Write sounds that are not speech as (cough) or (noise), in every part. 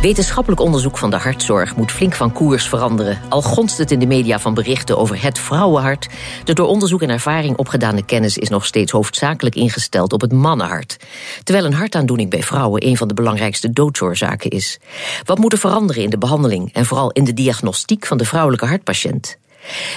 Wetenschappelijk onderzoek van de hartzorg moet flink van koers veranderen. Al gonst het in de media van berichten over het vrouwenhart. De door onderzoek en ervaring opgedane kennis is nog steeds hoofdzakelijk ingesteld op het mannenhart. Terwijl een hartaandoening bij vrouwen een van de belangrijkste doodsoorzaken is. Wat moet er veranderen in de behandeling en vooral in de diagnostiek van de vrouwelijke hartpatiënt?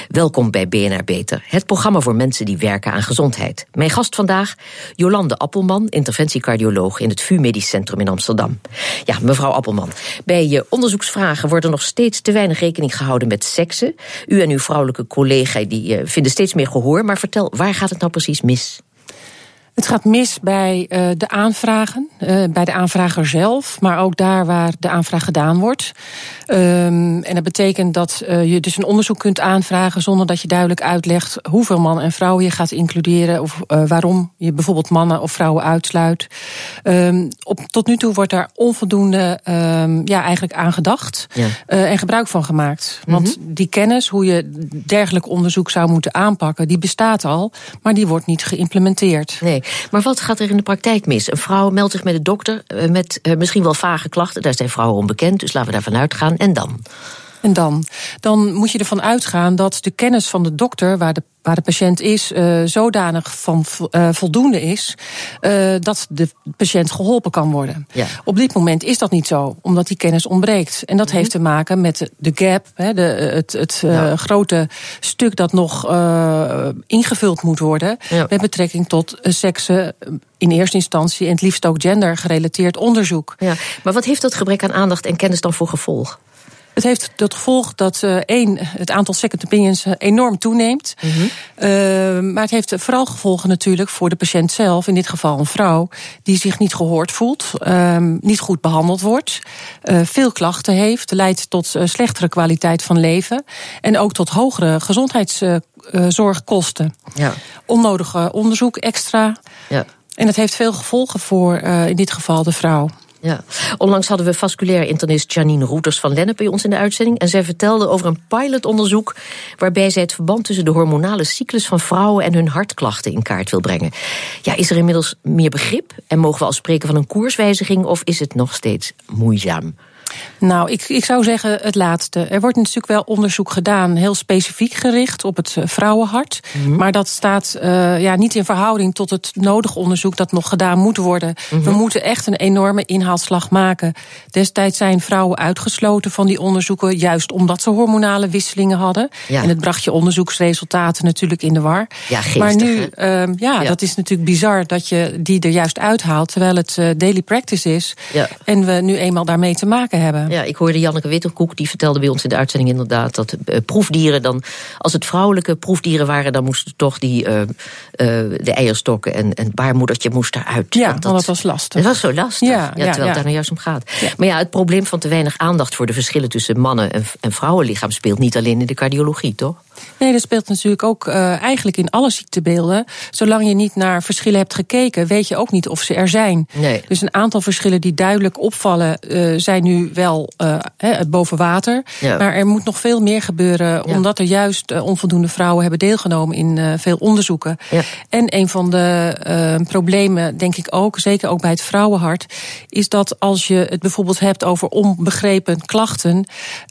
Welkom bij BNR Beter, het programma voor mensen die werken aan gezondheid. Mijn gast vandaag, Jolande Appelman, interventiecardioloog in het VU Medisch Centrum in Amsterdam. Ja, mevrouw Appelman, bij je onderzoeksvragen wordt er nog steeds te weinig rekening gehouden met seksen. U en uw vrouwelijke collega die, uh, vinden steeds meer gehoor, maar vertel, waar gaat het nou precies mis? Het gaat mis bij uh, de aanvragen, uh, bij de aanvrager zelf, maar ook daar waar de aanvraag gedaan wordt. Um, en dat betekent dat uh, je dus een onderzoek kunt aanvragen zonder dat je duidelijk uitlegt hoeveel mannen en vrouwen je gaat includeren of waarom je bijvoorbeeld mannen of vrouwen uitsluit. Um, op, tot nu toe wordt daar onvoldoende um, ja, eigenlijk aan gedacht ja. en gebruik van gemaakt. Want mm -hmm. die kennis, hoe je dergelijk onderzoek zou moeten aanpakken, die bestaat al, maar die wordt niet geïmplementeerd. Nee. Maar wat gaat er in de praktijk mis? Een vrouw meldt zich met de dokter met uh, misschien wel vage klachten. Daar zijn vrouwen onbekend, dus laten we daarvan uitgaan. En dan? En dan? Dan moet je ervan uitgaan dat de kennis van de dokter, waar de, waar de patiënt is, uh, zodanig van uh, voldoende is, uh, dat de patiënt geholpen kan worden. Ja. Op dit moment is dat niet zo, omdat die kennis ontbreekt. En dat mm -hmm. heeft te maken met de gap, hè, de, het, het ja. grote stuk dat nog ingevuld moet worden, ja. met betrekking tot seksen in eerste instantie en het liefst ook gendergerelateerd onderzoek. Ja, maar wat heeft dat gebrek aan aandacht en kennis dan voor gevolg? Het heeft tot gevolg dat uh, één, het aantal second opinions enorm toeneemt. Mm -hmm. uh, maar het heeft vooral gevolgen natuurlijk voor de patiënt zelf, in dit geval een vrouw, die zich niet gehoord voelt, uh, niet goed behandeld wordt, veel klachten heeft, leidt tot slechtere kwaliteit van leven en ook tot hogere gezondheidszorgkosten. Ja. Onnodige onderzoek extra. Ja. En het heeft veel gevolgen voor in dit geval de vrouw. Ja. Onlangs hadden we vasculair internist Janine Roeters van Lennep bij ons in de uitzending. En zij vertelde over een pilotonderzoek waarbij zij het verband tussen de hormonale cyclus van vrouwen en hun hartklachten in kaart wil brengen. Ja, is er inmiddels meer begrip en mogen we al spreken van een koerswijziging of is het nog steeds moeizaam? Nou, ik, ik zou zeggen het laatste. Er wordt natuurlijk wel onderzoek gedaan, heel specifiek gericht op het vrouwenhart. Mm -hmm. Maar dat staat uh, ja, niet in verhouding tot het nodige onderzoek dat nog gedaan moet worden. Mm -hmm. We moeten echt een enorme inhaalslag maken. Destijds zijn vrouwen uitgesloten van die onderzoeken, juist omdat ze hormonale wisselingen hadden. Ja. En het bracht je onderzoeksresultaten natuurlijk in de war. Ja, geestig, maar nu, uh, ja, ja, dat is natuurlijk bizar dat je die er juist uithaalt, terwijl het uh, daily practice is. Ja. En we nu eenmaal daarmee te maken hebben. Ja, ik hoorde Janneke Witterkoek, die vertelde bij ons in de uitzending inderdaad dat uh, proefdieren dan, als het vrouwelijke proefdieren waren, dan moesten toch die uh, uh, de eierstokken en, en het baarmoedertje moest eruit. Ja, want dat, dat, was lastig. Dat was zo lastig. Ja, ja terwijl het daar nou juist om gaat. Maar ja, het probleem van te weinig aandacht voor de verschillen tussen mannen en, en vrouwenlichaam speelt niet alleen in de cardiologie, toch? Nee, dat speelt natuurlijk ook uh, eigenlijk in alle ziektebeelden. Zolang je niet naar verschillen hebt gekeken, weet je ook niet of ze er zijn. Nee. Dus een aantal verschillen die duidelijk opvallen, uh, zijn nu wel uh, boven water. Ja. Maar er moet nog veel meer gebeuren, ja. omdat er juist onvoldoende vrouwen hebben deelgenomen in veel onderzoeken. Ja. En een van de problemen, denk ik ook, zeker ook bij het vrouwenhart, is dat als je het bijvoorbeeld hebt over onbegrepen klachten,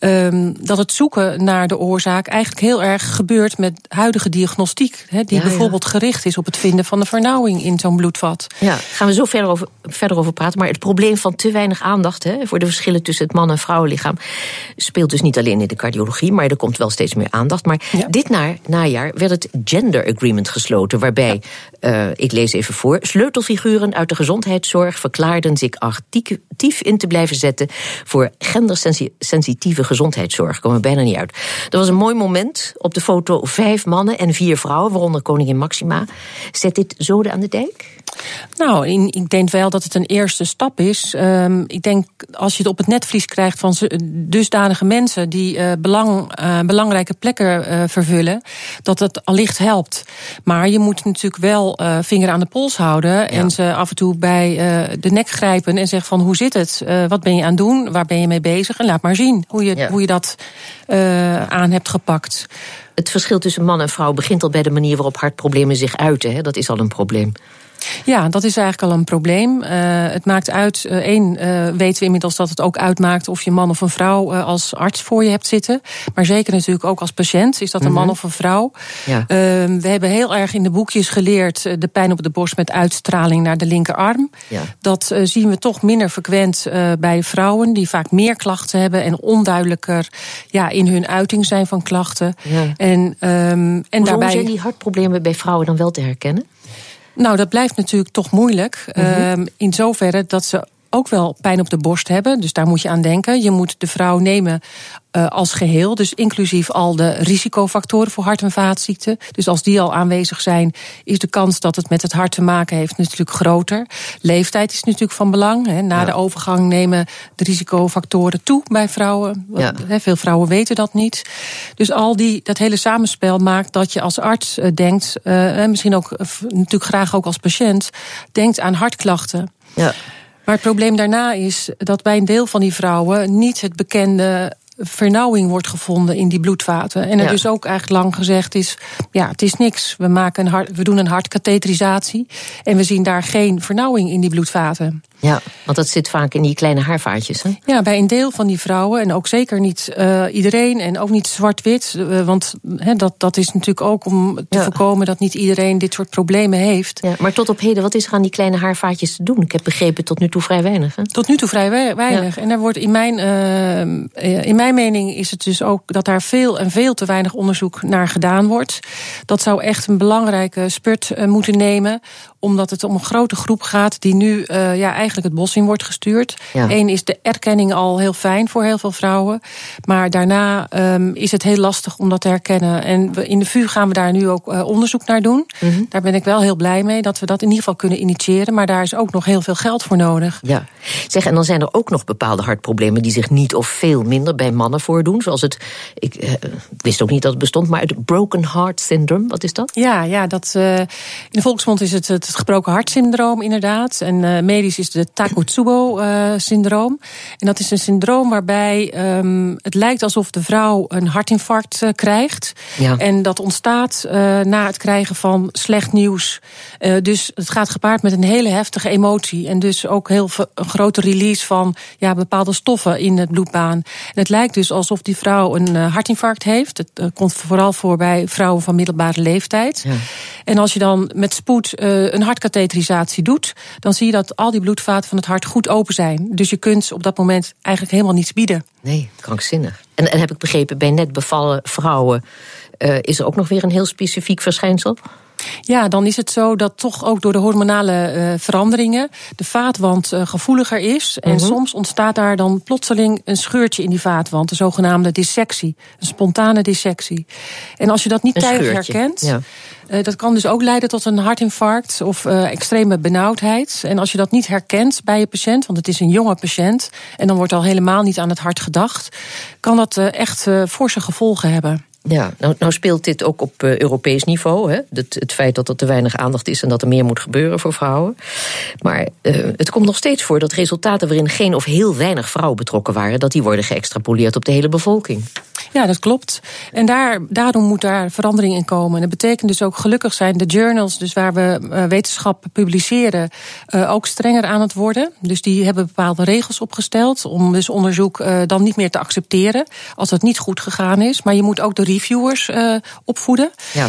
um, dat het zoeken naar de oorzaak eigenlijk heel erg gebeurt met huidige diagnostiek, hè, die ja, bijvoorbeeld ja. gericht is op het vinden van de vernauwing in zo'n bloedvat. Ja, gaan we zo verder over, verder over praten. Maar het probleem van te weinig aandacht hè, voor de verschillen tussen het man- en vrouwenlichaam speelt dus niet alleen in de cardiologie, maar er komt wel steeds meer aandacht. Maar ja. dit na, najaar werd het Gender Agreement gesloten, waarbij, uh, ik lees even voor, sleutelfiguren uit de gezondheidszorg verklaarden zich actief in te blijven zetten voor gendersensitieve gezondheidszorg. Komen we bijna niet uit. Dat was een mooi moment Op de foto vijf mannen en vier vrouwen, waaronder koningin Maxima. Zet dit zoden aan de dijk? Nou, ik denk wel dat het een eerste stap is. Um, ik denk als je het op het netvlies krijgt van dusdanige mensen die uh, belang, uh, belangrijke plekken uh, vervullen, dat het allicht helpt. Maar je moet natuurlijk wel vinger aan de pols houden ja. en ze af en toe bij de nek grijpen en zeggen van hoe zit het? wat ben je aan het doen? Waar ben je mee bezig? En laat maar zien hoe je, ja. hoe je dat aan hebt gepakt. Het verschil tussen man en vrouw begint al bij de manier waarop hartproblemen zich uiten. Hè? Dat is al een probleem. Ja, dat is eigenlijk al een probleem. Uh, het maakt uit, uh, één, uh, weten we inmiddels dat het ook uitmaakt of je man of een vrouw als arts voor je hebt zitten. Maar zeker natuurlijk ook als patiënt, is dat een mm -hmm. man of een vrouw. Ja. we hebben heel erg in de boekjes geleerd de pijn op de borst met uitstraling naar de linkerarm. Ja. Dat zien we toch minder frequent bij vrouwen, die vaak meer klachten hebben en onduidelijker ja, in hun uiting zijn van klachten. Ja. En, um, en daarbij... zijn die hartproblemen bij vrouwen dan wel te herkennen? Nou, dat blijft natuurlijk toch moeilijk. Mm -hmm. in zoverre dat ze ook wel pijn op de borst hebben. Dus daar moet je aan denken. Je moet de vrouw nemen uh, als geheel. Dus inclusief al de risicofactoren voor hart- en vaatziekten. Dus als die al aanwezig zijn, is de kans dat het met het hart te maken heeft natuurlijk groter. Leeftijd is natuurlijk van belang. Hè. Na ja. de overgang nemen de risicofactoren toe bij vrouwen. Ja. Veel vrouwen weten dat niet. Dus al die, dat hele samenspel maakt dat je als arts uh, denkt, uh, misschien ook natuurlijk graag ook als patiënt, denkt aan hartklachten. Ja. Maar het probleem daarna is dat bij een deel van die vrouwen niet het bekende vernauwing wordt gevonden in die bloedvaten. En er ja. dus ook eigenlijk lang gezegd is: ja, het is niks. We, maken een hart, we doen een hartkatheterisatie en we zien daar geen vernauwing in die bloedvaten. Ja, want dat zit vaak in die kleine haarvaatjes. Hè? Ja, bij een deel van die vrouwen. En ook zeker niet uh, iedereen. En ook niet zwart-wit. Uh, want he, dat, dat is natuurlijk ook om te ja. voorkomen dat niet iedereen dit soort problemen heeft. Ja, maar tot op heden, wat is er aan die kleine haarvaatjes te doen? Ik heb begrepen tot nu toe vrij weinig. Hè? Tot nu toe vrij weinig. Ja. En er wordt in mijn, uh, in mijn mening is het dus ook dat daar veel en veel te weinig onderzoek naar gedaan wordt. Dat zou echt een belangrijke spurt moeten nemen. Omdat het om een grote groep gaat die nu ja, eigenlijk het bos in wordt gestuurd. Ja. Eén is de erkenning al heel fijn voor heel veel vrouwen. Maar daarna um, is het heel lastig om dat te herkennen. En we, in de VU gaan we daar nu ook uh, onderzoek naar doen. Mm -hmm. Daar ben ik wel heel blij mee dat we dat in ieder geval kunnen initiëren. Maar daar is ook nog heel veel geld voor nodig. Ja, zeg, en dan zijn er ook nog bepaalde hartproblemen die zich niet of veel minder bij mannen voordoen. Zoals het, ik uh, wist ook niet dat het bestond, maar het broken heart syndrome, wat is dat? Ja, ja dat, uh, in de volksmond is het het gebroken hartsyndroom inderdaad. En medisch is de Takotsubo-syndroom. Uh, en dat is een syndroom waarbij um, het lijkt alsof de vrouw een hartinfarct uh, krijgt. Ja. En dat ontstaat uh, na het krijgen van slecht nieuws. dus het gaat gepaard met een hele heftige emotie. En dus ook heel een grote release van ja, bepaalde stoffen in het bloedbaan. En het lijkt dus alsof die vrouw een hartinfarct heeft. Het komt vooral voor bij vrouwen van middelbare leeftijd. Ja. En als je dan met spoed een hartkatheterisatie doet, dan zie je dat al die bloedvaten van het hart goed open zijn. Dus je kunt op dat moment eigenlijk helemaal niets bieden. Nee, krankzinnig. En, en heb ik begrepen, bij net bevallen vrouwen uh, is er ook nog weer een heel specifiek verschijnsel? Ja, dan is het zo dat toch ook door de hormonale uh, veranderingen de vaatwand uh, gevoeliger is. En mm -hmm. soms ontstaat daar dan plotseling een scheurtje in die vaatwand, de zogenaamde dissectie, een spontane dissectie. En als je dat niet een tijdig scheurtje. herkent. Ja. Uh, dat kan dus ook leiden tot een hartinfarct of uh, extreme benauwdheid. En als je dat niet herkent bij je patiënt, want het is een jonge patiënt en dan wordt al helemaal niet aan het hart gedacht, kan dat uh, echt forse gevolgen hebben. Ja, nou, nou, speelt dit ook op uh, Europees niveau. Hè? Het, het, feit dat er te weinig aandacht is en dat er meer moet gebeuren voor vrouwen. Maar uh, het komt nog steeds voor dat resultaten waarin geen of heel weinig vrouwen betrokken waren, dat die worden geëxtrapoleerd op de hele bevolking. Ja, dat klopt. En daar, daarom moet daar verandering in komen. En dat betekent dus ook gelukkig zijn de journals, dus waar we uh, wetenschap publiceren, ook strenger aan het worden. Dus die hebben bepaalde regels opgesteld om dus onderzoek dan niet meer te accepteren als het niet goed gegaan is. Maar je moet ook de reviewers uh, opvoeden. Ja.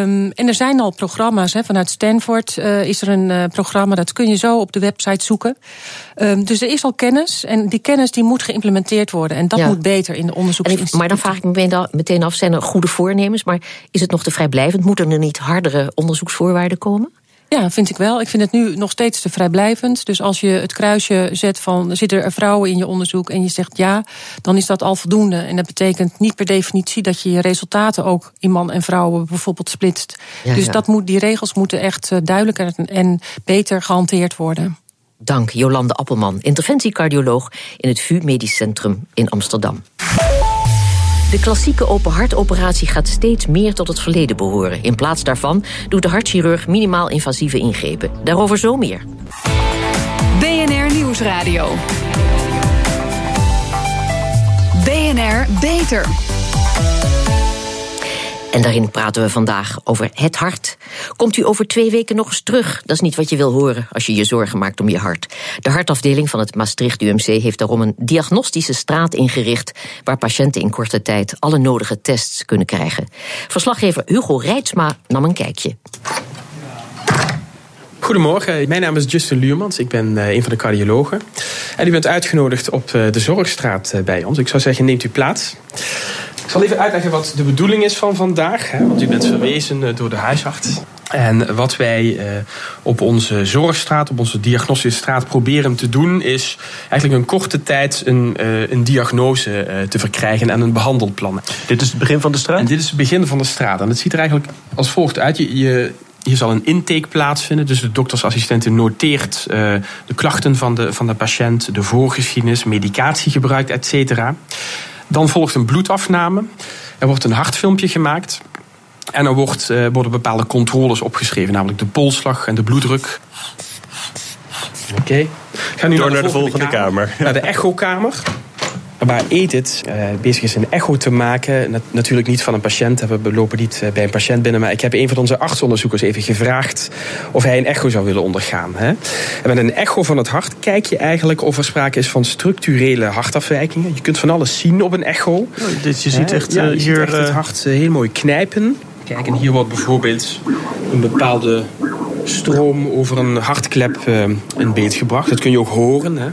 Um, en er zijn al programma's. Hè, vanuit Stanford uh, is er een uh, programma, dat kun je zo op de website zoeken. Um, dus er is al kennis en die kennis die moet geïmplementeerd worden. En dat ja. moet beter in de onderzoeksinstituten. Maar dan vraag ik me meteen af, zijn er goede voornemens? Maar is het nog te vrijblijvend? Moeten er niet hardere onderzoeksvoorwaarden komen? Ja, vind ik wel. Ik vind het nu nog steeds te vrijblijvend. Dus als je het kruisje zet van zitten er vrouwen in je onderzoek en je zegt ja, dan is dat al voldoende. En dat betekent niet per definitie dat je je resultaten ook in man en vrouwen bijvoorbeeld splitst. dus Dat moet, die regels moeten echt eh, duidelijker en beter gehanteerd worden. Dank, Jolande Appelman, interventiecardioloog in het VU Medisch Centrum in Amsterdam. De klassieke open hartoperatie gaat steeds meer tot het verleden behoren. In plaats daarvan doet de hartchirurg minimaal invasieve ingrepen. Daarover zo meer. BNR Nieuwsradio. BNR Beter. En daarin praten we vandaag over het hart. Komt u over twee weken nog eens terug? Dat is niet wat je wil horen als je je zorgen maakt om je hart. De hartafdeling van het Maastricht UMC heeft daarom een diagnostische straat ingericht... waar patiënten in korte tijd alle nodige tests kunnen krijgen. Verslaggever Hugo Reitsma nam een kijkje. Goedemorgen, mijn naam is Justin Luurmans. Ik ben uh, een van de cardiologen. En u bent uitgenodigd op uh, de Zorgstraat uh, bij ons. Ik zou zeggen, neemt u plaats. Ik zal even uitleggen wat de bedoeling is van vandaag. Hè, want u bent verwezen door de huisarts. En wat wij op onze zorgstraat, op onze diagnostische straat proberen te doen, is eigenlijk een korte tijd een, een diagnose te verkrijgen en een behandelplan. Dit is het begin van de straat? En dit is het begin van de straat. En het ziet er eigenlijk als volgt uit. Je, je, hier zal een intake plaatsvinden. Dus de doktersassistente noteert uh, de klachten van de, van de patiënt, de voorgeschiedenis, medicatiegebruik, et cetera. Dan volgt een bloedafname. Er wordt een hartfilmpje gemaakt. En er wordt, uh, worden bepaalde controles opgeschreven, namelijk de polsslag en de bloeddruk. Oké. Okay. Ga nu Door naar de, naar de volgende kamer. kamer. Naar de echokamer. Waar Edith uh, bezig is een echo te maken. Nat natuurlijk niet van een patiënt. We lopen niet bij een patiënt binnen. Maar ik heb een van onze artsonderzoekers even gevraagd of hij een echo zou willen ondergaan. Hè? En met een echo van het hart kijk je eigenlijk of er sprake is van structurele hartafwijkingen. Je kunt van alles zien op een echo. Oh, dit, je ziet echt, ja, je hier ziet echt het hart heel mooi knijpen. Kijk, en hier wordt bijvoorbeeld een bepaalde stroom over een hartklep uh, in beeld gebracht. Dat kun je ook horen. Hè?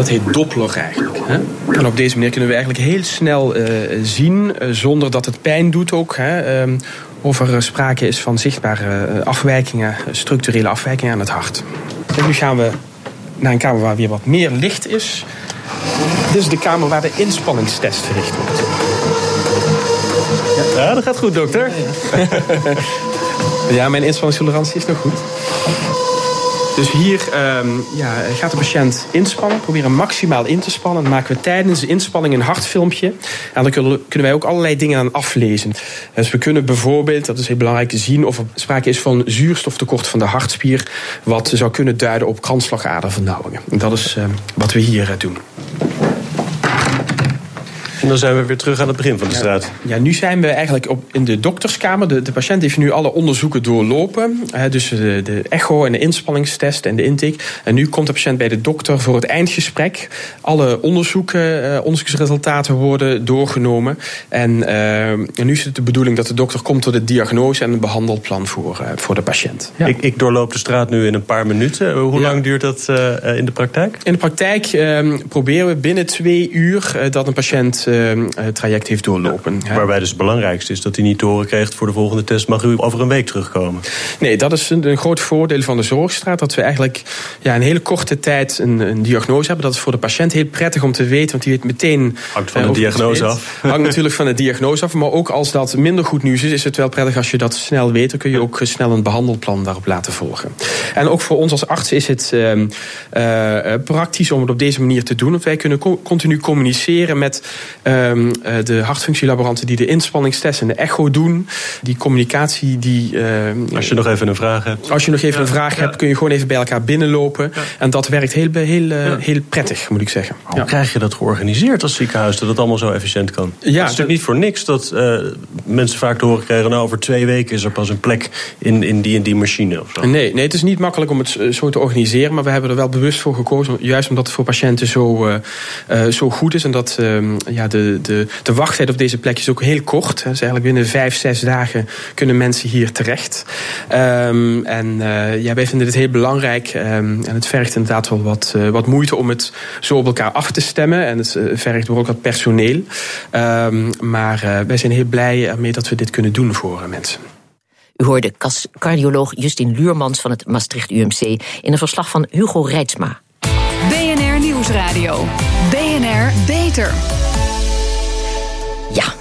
Dat heet Doppler eigenlijk. Hè? En op deze manier kunnen we eigenlijk heel snel uh, zien, uh, zonder dat het pijn doet ook, hè, uh, of er sprake is van zichtbare afwijkingen, structurele afwijkingen aan het hart. En nu gaan we naar een kamer waar weer wat meer licht is. Dit is de kamer waar de inspanningstest verricht wordt. Ja, ja dat gaat goed, dokter. ja, mijn inspanningstolerantie is nog goed. Dus hier um, ja, gaat de patiënt inspannen, proberen maximaal in te spannen. Dan maken we tijdens de inspanning een hartfilmpje. En dan kunnen wij ook allerlei dingen aan aflezen. Dus we kunnen bijvoorbeeld, dat is heel belangrijk, zien of er sprake is van zuurstoftekort van de hartspier. Wat zou kunnen duiden op kransslagadervernauwingen. En dat is um, wat we hier uh, doen. En dan zijn we weer terug aan het begin van de straat. Ja, ja nu zijn we eigenlijk op, in de dokterskamer. De, de patiënt heeft nu alle onderzoeken doorlopen. Dus de, de echo en de inspanningstest en de intake. En nu komt de patiënt bij de dokter voor het eindgesprek. Alle onderzoeken, uh, onderzoeksresultaten worden doorgenomen. En, uh, en, nu is het de bedoeling dat de dokter komt tot de diagnose en een behandelplan voor, uh, voor de patiënt. Ja. Ik, ik, doorloop de straat nu in een paar minuten. Hoe lang duurt dat in de praktijk? In de praktijk ehm, proberen we binnen twee uur dat een patiënt traject heeft doorlopen. Ja. Waarbij dus het belangrijkste is dat hij niet te horen krijgt voor de volgende test mag u over een week terugkomen. Nee, dat is een, een groot voordeel van de zorgstraat. Dat we eigenlijk ja, een hele korte tijd een, een, diagnose hebben. Dat is voor de patiënt heel prettig om te weten, want die weet meteen. Hangt van de diagnose af. (laughs) Hangt natuurlijk van de diagnose af. Maar ook als dat minder goed nieuws is, is het wel prettig als je dat snel weet. Dan kun je ook snel een behandelplan daarop laten volgen. En ook voor ons als arts is het uh, uh, praktisch om het op deze manier te doen. Want wij kunnen co continu communiceren met Um, de hartfunctielaboranten die de inspanningstest en de echo doen. Die communicatie die... Uh, als je nog even een vraag hebt. Als je nog even ja, een vraag ja. hebt, kun je gewoon even bij elkaar binnenlopen. Ja. En dat werkt heel, heel, heel prettig, moet ik zeggen. Hoe krijg je dat georganiseerd als ziekenhuis, dat het allemaal zo efficiënt kan? Ja, het is natuurlijk niet voor niks dat uh, mensen vaak te horen krijgen... nou, over twee weken is er pas een plek in, in die en die machine. Of zo. Nee, nee, het is niet makkelijk om het zo te organiseren. Maar we hebben er wel bewust voor gekozen. Juist omdat het voor patiënten zo, uh, zo goed is. En dat ehm, ja, de, de, de wachttijd op deze plek is ook heel kort. Dus eigenlijk binnen vijf, zes dagen kunnen mensen hier terecht. Um, en uh, ja, wij vinden dit heel belangrijk. Um, en het vergt inderdaad wel wat, uh, wat moeite om het zo op elkaar af te stemmen. En het uh, vergt ook wat personeel. Um, maar wij zijn heel blij ermee dat we dit kunnen doen voor mensen. U hoorde cardioloog Justin Luurmans van het Maastricht UMC in een verslag van Hugo Reitsma. BNR Nieuwsradio. BNR Beter.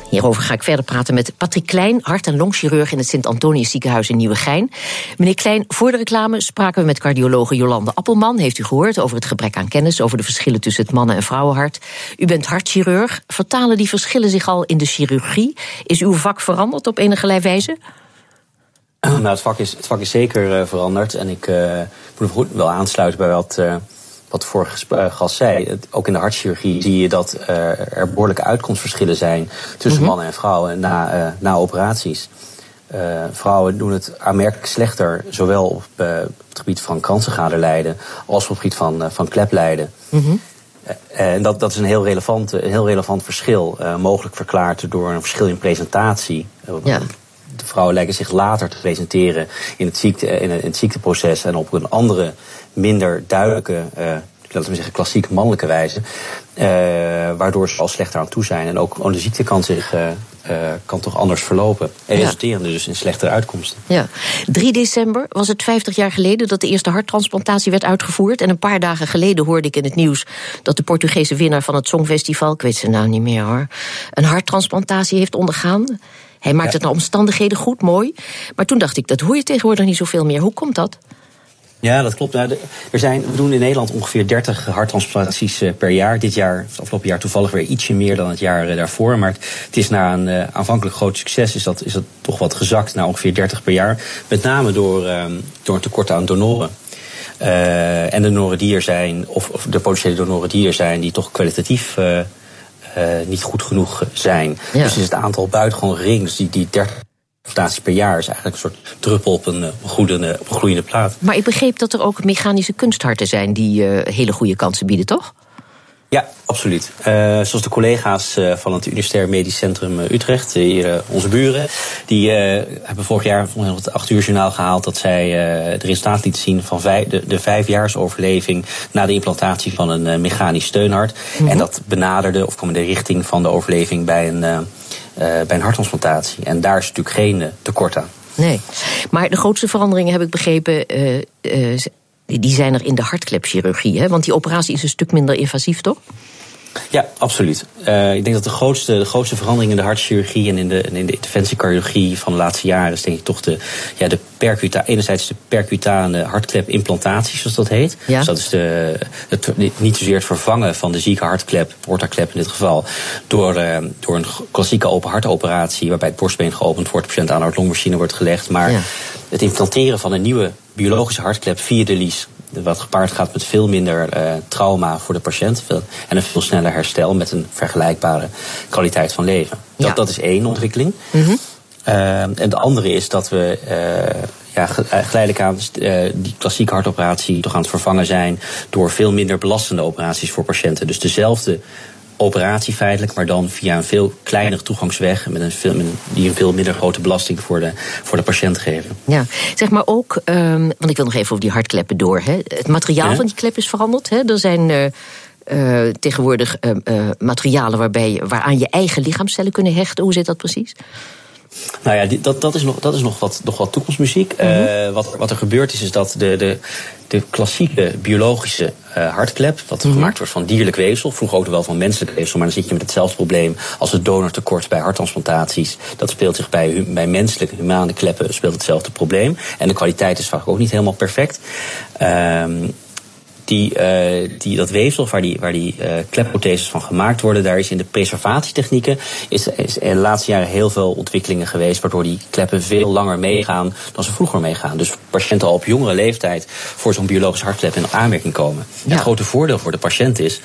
Hierover ga ik verder praten met Patrick Klein, hart- en longchirurg in het Sint-Antonius ziekenhuis in Nieuwegein. Meneer Klein, voor de reclame spraken we met cardiologe Jolande Appelman. Heeft u gehoord over het gebrek aan kennis, over de verschillen tussen het mannen- en vrouwenhart. U bent hartchirurg. Vertalen die verschillen zich al in de chirurgie? Is uw vak veranderd op enige wijze? Nou, het vak is, het vak is zeker uh, veranderd. En ik uh, moet wel aansluiten bij wat, uh, wat vorige gast zei. Ook in de hartchirurgie zie je dat er behoorlijke uitkomstverschillen zijn tussen mhm. mannen en vrouwen na, na operaties. vrouwen doen het aanmerkelijk slechter, zowel op het gebied van kransengaderlijden als op het gebied van, van kleplijden. Mm en dat, dat is een heel relevant, een heel relevant verschil. mogelijk verklaard door een verschil in presentatie. Ja de vrouwen lijken zich later te presenteren in het, ziekte, eh, in het ziekteproces en op een andere, minder duidelijke, uh, laten we zeggen, klassiek mannelijke wijze. Uh, waardoor ze al slechter aan toe zijn. En ook de ziekte kan zich. Uh, kan toch anders verlopen. En ja. resulterende dus in slechtere uitkomsten. Ja. 3 december was het 50 jaar geleden dat de eerste harttransplantatie werd uitgevoerd. En een paar dagen geleden hoorde ik in het nieuws dat de Portugese winnaar van het Songfestival, ik weet zijn naam niet meer hoor, een harttransplantatie heeft ondergaan. Hij maakt het naar omstandigheden goed, mooi. Maar toen dacht ik, dat hoor je tegenwoordig niet zoveel meer. Hoe komt dat? Ja, dat klopt. Nou, er zijn, we doen in Nederland ongeveer 30 harttransplantaties eh, per jaar. Dit jaar, het afgelopen jaar toevallig weer ietsje meer dan het jaar eh, daarvoor. Maar het is na een uh, aanvankelijk groot succes is dat, is dat toch wat gezakt naar ongeveer 30 per jaar. Met name door, uh, door een tekort aan donoren. Uh, en de donoren die er zijn, of, of, de potentiële donoren die er zijn, die toch kwalitatief uh, niet goed genoeg zijn. Ja. Dus is het aantal buitengewoon gering. Dus die, die 30 transplantaties per jaar is eigenlijk een soort druppel op een, goede, op een groeiende plaat. Maar ik begreep dat er ook mechanische kunstharten zijn die uh, hele goede kansen bieden, toch? Ja, absoluut. Uh, zoals de collega's uh, van het Universitair Medisch Centrum Utrecht, hier onze buren, die hebben vorig jaar het acht uur journaal gehaald dat zij de resultaat lieten zien van vijf, de, de vijfjaarsoverleving na de implantatie van een mechanisch steunhart. Mm -hmm. En dat benaderde of kwam in de richting van de overleving bij een, bij een harttransplantatie. En daar is natuurlijk geen tekort aan. Nee, maar de grootste veranderingen heb ik begrepen die zijn er in de hartklepchirurgie. Hè? Want die operatie is een stuk minder invasief, toch? Ja, absoluut. Uh, ik denk dat de grootste, de grootste verandering in de hartchirurgie en in de, in de interventiecardiologie van de laatste jaren is denk ik toch de, ja, de percuta, enerzijds de percutane hartklepimplantatie, zoals dat heet. Ja. Dus dat is de, het, niet zozeer het vervangen van de zieke hartklep, portaklep in dit geval, door, uh, door een klassieke open hartoperatie waarbij het borstbeen geopend wordt, de patiënt aan een longmachine wordt gelegd. Maar ja. het implanteren van een nieuwe biologische hartklep via de lies wat gepaard gaat met veel minder uh, trauma voor de patiënt. En een veel sneller herstel met een vergelijkbare kwaliteit van leven. Dat, ja. dat is één ontwikkeling. Mm -hmm. uh, en de andere is dat we uh, ja, geleidelijk aan die klassieke hartoperatie toch aan het vervangen zijn door veel minder belastende operaties voor patiënten. Dus dezelfde operatie feitelijk, maar dan via een veel kleinere toegangsweg. Met een veel, die een veel minder grote belasting voor de, voor de patiënt geven. Ja, zeg maar ook, um, want ik wil nog even over die hartkleppen door. Hè. Het materiaal ja? van die klep is veranderd. Hè. Er zijn. Uh, uh, tegenwoordig uh, materialen waarbij, waaraan je eigen lichaamcellen kunnen hechten. Hoe zit dat precies? Nou ja, dat, dat is nog, dat is nog, wat, nog wat toekomstmuziek. Mm -hmm. uh, wat, wat er gebeurt is, is dat de, de, de klassieke biologische uh, hartklep, wat mm -hmm. gemaakt wordt van dierlijk weefsel, vroeger ook wel van menselijk weefsel, maar dan zit je met hetzelfde probleem als het donortekort bij harttransplantaties. Dat speelt zich bij, bij menselijke, humane kleppen speelt hetzelfde probleem. En de kwaliteit is vaak ook niet helemaal perfect. Uh, die, uh, die, dat weefsel waar die, waar die uh, klepprotheses van gemaakt worden, daar is in de preservatietechnieken is, is in de laatste jaren heel veel ontwikkelingen geweest, waardoor die kleppen veel langer meegaan dan ze vroeger meegaan. Dus patiënten al op jongere leeftijd voor zo'n biologische hartklep in aanmerking komen. Ja. Het grote voordeel voor de patiënt is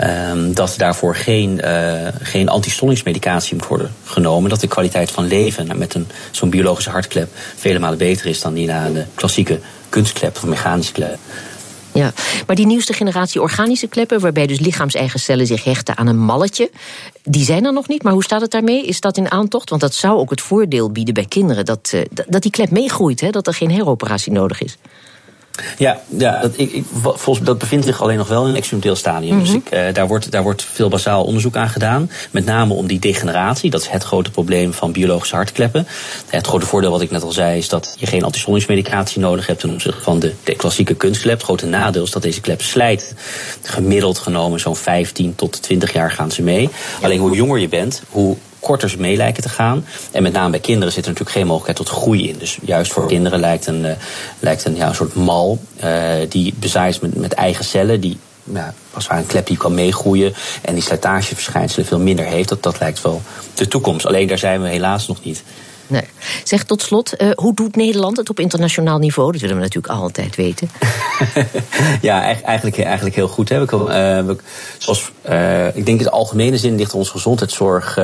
um, dat daarvoor geen, uh, geen antistollingsmedicatie moet worden genomen. Dat de kwaliteit van leven met een, zo'n biologische hartklep vele malen beter is dan die na de klassieke kunstklep of mechanische klep. Ja, maar die nieuwste generatie organische kleppen, waarbij dus lichaamseigen cellen zich hechten aan een malletje, die zijn er nog niet. Maar hoe staat het daarmee? Is dat in aantocht? Want dat zou ook het voordeel bieden bij kinderen dat, uh, dat die klep meegroeit, hè? dat er geen heroperatie nodig is. Ja, ja dat, ik, ik, volgens, dat bevindt zich alleen nog wel in een experimenteel stadium. Dus mhm. ik, uh, daar, wordt, daar wordt veel basaal onderzoek aan gedaan. Met name om die degeneratie. Dat is het grote probleem van biologische hartkleppen. Het grote voordeel wat ik net al zei is dat je geen antistollingsmedicatie nodig hebt ten opzichte van de, de klassieke kunstklep. Het grote nadeel is dat deze klep slijt. Gemiddeld genomen zo'n 15 tot 20 jaar gaan ze mee. Alleen hoe jonger je bent, hoe korter mee lijken te gaan. En met name bij kinderen zit er natuurlijk geen mogelijkheid tot groei in. Dus juist voor kinderen lijkt een, uh, lijkt een, ja, een soort mal uh, die bezaaid is met, met eigen cellen. Die ja, als het een klep die kan meegroeien en die slijtageverschijnselen veel minder heeft. Dat, dat lijkt wel de toekomst. Alleen daar zijn we helaas nog niet. Nee. Zeg tot slot, uh, hoe doet Nederland het op internationaal niveau? Dat willen we natuurlijk altijd weten. (laughs) ja, eigenlijk, eigenlijk heel goed. Hè. We, uh, zoals, uh, ik denk in de algemene zin ligt onze gezondheidszorg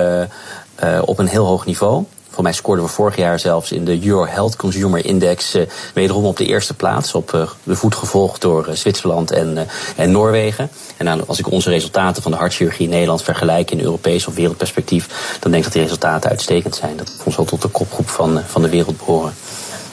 op een heel hoog niveau. Voor mij scoorden we vorig jaar zelfs in de Euro Health Consumer Index uh, wederom op de eerste plaats. Op uh, de voet gevolgd door uh, Zwitserland en, en Noorwegen. En als ik onze resultaten van de hartchirurgie in Nederland vergelijk in Europees of wereldperspectief, dan denk ik dat die resultaten uitstekend zijn. Dat ons wel tot de kopgroep van, van de wereld behoren.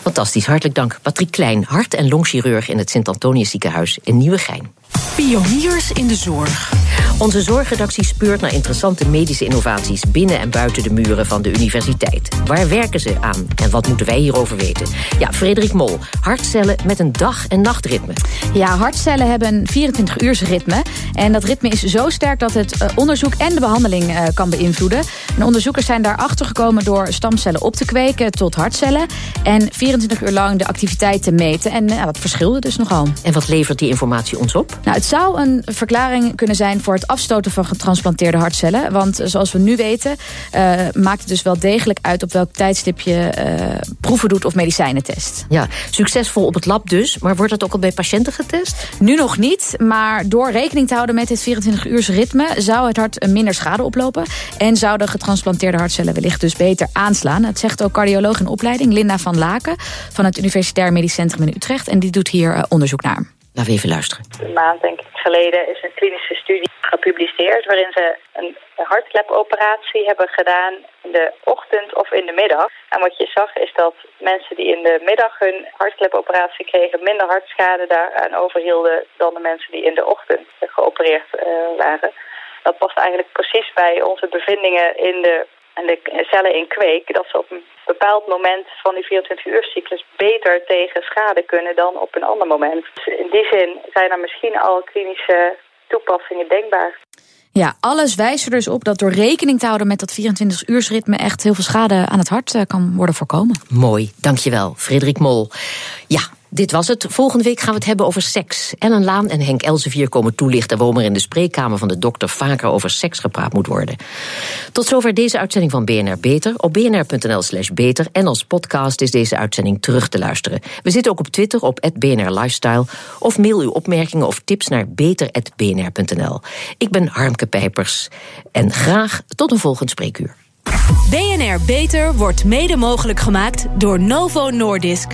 Fantastisch, hartelijk dank. Patrick Klein, hart- en longchirurg in het Sint-Antonius ziekenhuis in Nieuwegein. Pioniers in de zorg. Onze zorgredactie speurt naar interessante medische innovaties binnen en buiten de muren van de universiteit. Waar werken ze aan en wat moeten wij hierover weten? Ja, Frederik Mol, hartcellen met een dag- en nachtritme. Ja, hartcellen hebben een 24 ritme. En dat ritme is zo sterk dat het eh, onderzoek en de behandeling uh, kan beïnvloeden. En onderzoekers zijn daarachter gekomen door stamcellen op te kweken tot hartcellen. En 24 uur lang de activiteit te meten. En uh, dat verschilde dus nogal. En wat levert die informatie ons op? Nou, het zou een verklaring kunnen zijn voor het afstoten van getransplanteerde hartcellen. Want zoals we nu weten, uh, maakt het dus wel degelijk uit op welk tijdstip je uh, proeven doet of medicijnen test. Ja, succesvol op het lab dus. Maar wordt dat ook al bij patiënten getest? Nu nog niet, maar door rekening te houden met dit 24 uur ritme zou het hart minder schade oplopen. En zouden getransplanteerde hartcellen wellicht dus beter aanslaan. Dat zegt ook cardioloog in opleiding Linda van Laken van het Universitair Medisch Centrum in Utrecht. En die doet hier uh, onderzoek naar. Laten we even luisteren. Een maand denk ik geleden is een klinische studie gepubliceerd... waarin ze een hartklepoperatie hebben gedaan in de ochtend of in de middag. En wat je zag is dat mensen die in de middag hun hartklepoperatie kregen... minder hartschade daaraan overhielden dan de mensen die in de ochtend geopereerd uh, waren. Dat past eigenlijk precies bij onze bevindingen in de en de cellen in kweek, dat ze op een bepaald moment van die 24 uur cyclus beter tegen schade kunnen dan op een ander moment. Dus in die zin zijn er misschien al klinische toepassingen denkbaar. Ja, alles wijst er dus op dat door rekening te houden met dat 24-uursritme echt heel veel schade aan het hart eh, kan worden voorkomen. Mooi, dankjewel, Frederik Mol. Ja, dit was het. Volgende week gaan we het hebben over seks. Ellen Laan en Henk Elsevier komen toelichten waarom er in de spreekkamer van de dokter vaker over seks gepraat moet worden. Tot zover deze uitzending van BNR Beter. Op bnr.nl slash beter en als podcast is deze uitzending terug te luisteren. We zitten ook op Twitter op BNR Lifestyle of mail uw opmerkingen of tips naar beter.bnr.nl. Ik ben Harmke Pijpers en graag tot een volgend spreekuur. BNR Beter wordt mede mogelijk gemaakt door Novo Nordisk.